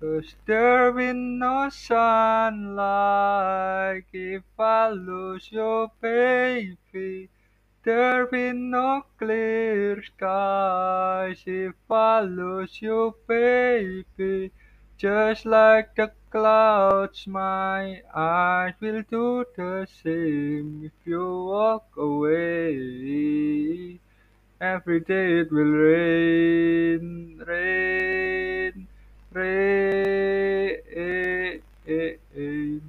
Cause there will no sunlight if I lose you, baby. There will no clear skies if I lose you, baby. Just like the clouds, my eyes will do the same if you walk away. Every day it will rain. e, e